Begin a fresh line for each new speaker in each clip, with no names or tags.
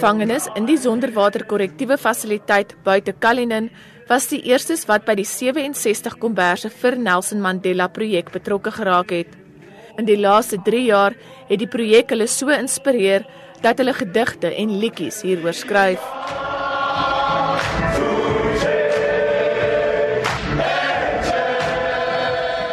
gevangenes in die sonderwater korrektiewe fasiliteit buite Kalinin was die eerstes wat by die 67 komberse vir Nelson Mandela projek betrokke geraak het. In die laaste 3 jaar het die projek hulle so inspireer dat hulle gedigte en liedjies hieroor skryf.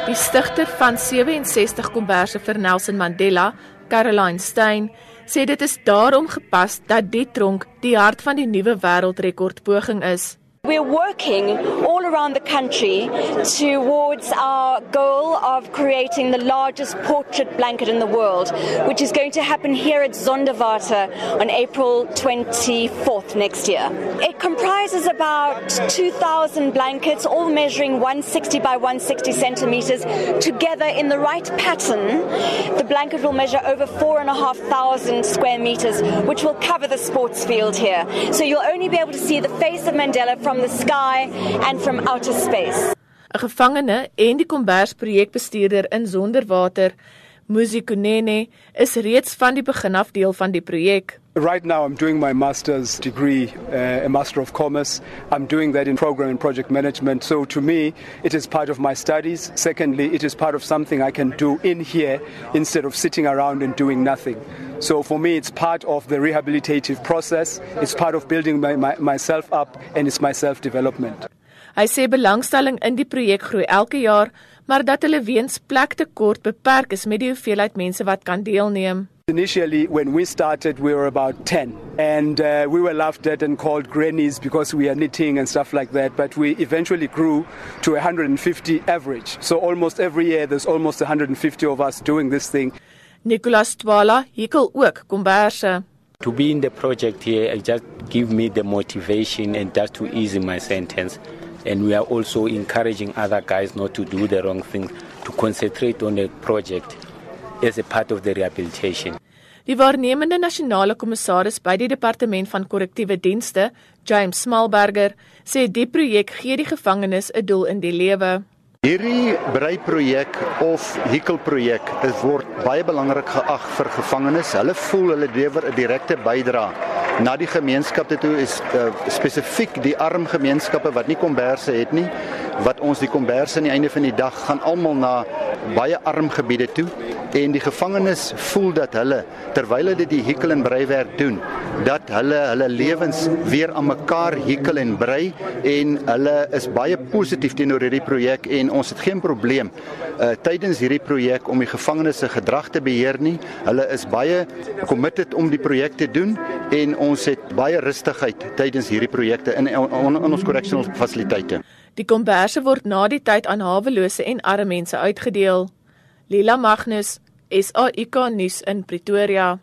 Die stigter van 67 komberse vir Nelson Mandela, Caroline Stein, sê dit is daarom gepas dat die tronk die hart van die nuwe wêreldrekord poging is.
We're working all around the country towards our goal of creating the largest portrait blanket in the world, which is going to happen here at Zonderwater on April 24th next year. It comprises about 2,000 blankets, all measuring 160 by 160 centimeters, together in the right pattern. The blanket will measure over 4,500 square meters, which will cover the sports field here. So you'll only be able to see the face of Mandela from the sky and from outer space.
'n Gevangene en die Kombers projekbestuurder in Sonderwater, Musi Kunene, is reeds van die begin af deel van die projek.
Right now, I'm doing my master's degree, uh, a Master of Commerce. I'm doing that in program and project management. So, to me, it is part of my studies. Secondly, it is part of something I can do in here instead of sitting around and doing nothing. So, for me, it's part of the rehabilitative process. It's part of building my, my, myself up and it's my self development.
Hy sê belangstelling in die projek groei elke jaar, maar dat hulle weens plektekort beperk is met die hoeveelheid mense wat kan deelneem.
Initially, when we started, we were about 10, and uh, we were laughed at and called grannies because we are knitting and stuff like that. But we eventually grew to 150 average. So almost every year, there's almost 150 of us doing this thing.
Nicolas Twala, hekel ook komberse.
To be in the project here, it just give me the motivation and just to ease my sentence. And we are also encouraging other guys not to do the wrong thing, to concentrate on the project as a part of the rehabilitation.
Die waarnemende nasionale kommissaris by die departement van korrektiewe dienste, James Smalberger, sê die projek gee die gevangenes 'n doel in die lewe.
Hierdie breiprojek of hekelprojek, dit word baie belangrik geag vir gevangenes. Hulle voel hulle lewer 'n direkte bydrae na die gemeenskap toe is uh, spesifiek die arm gemeenskappe wat nie komberse het nie, wat ons die komberse aan die einde van die dag gaan almal na baie arm gebiede toe en die gevangenes voel dat hulle terwyl hulle die hekel en breiwerk doen dat hulle hulle lewens weer aan mekaar hekel en brei en hulle is baie positief teenoor hierdie projek en ons het geen probleem uh, tydens hierdie projek om die gevangenes se gedrag te beheer nie. Hulle is baie committed om die projek te doen en ons het baie rustigheid tydens hierdie projekte in in, in ons correctional fasiliteite
Die komberse word na die tyd aan hawelose en arme mense uitgedeel. Lila Magnus, SAIK nuus in Pretoria.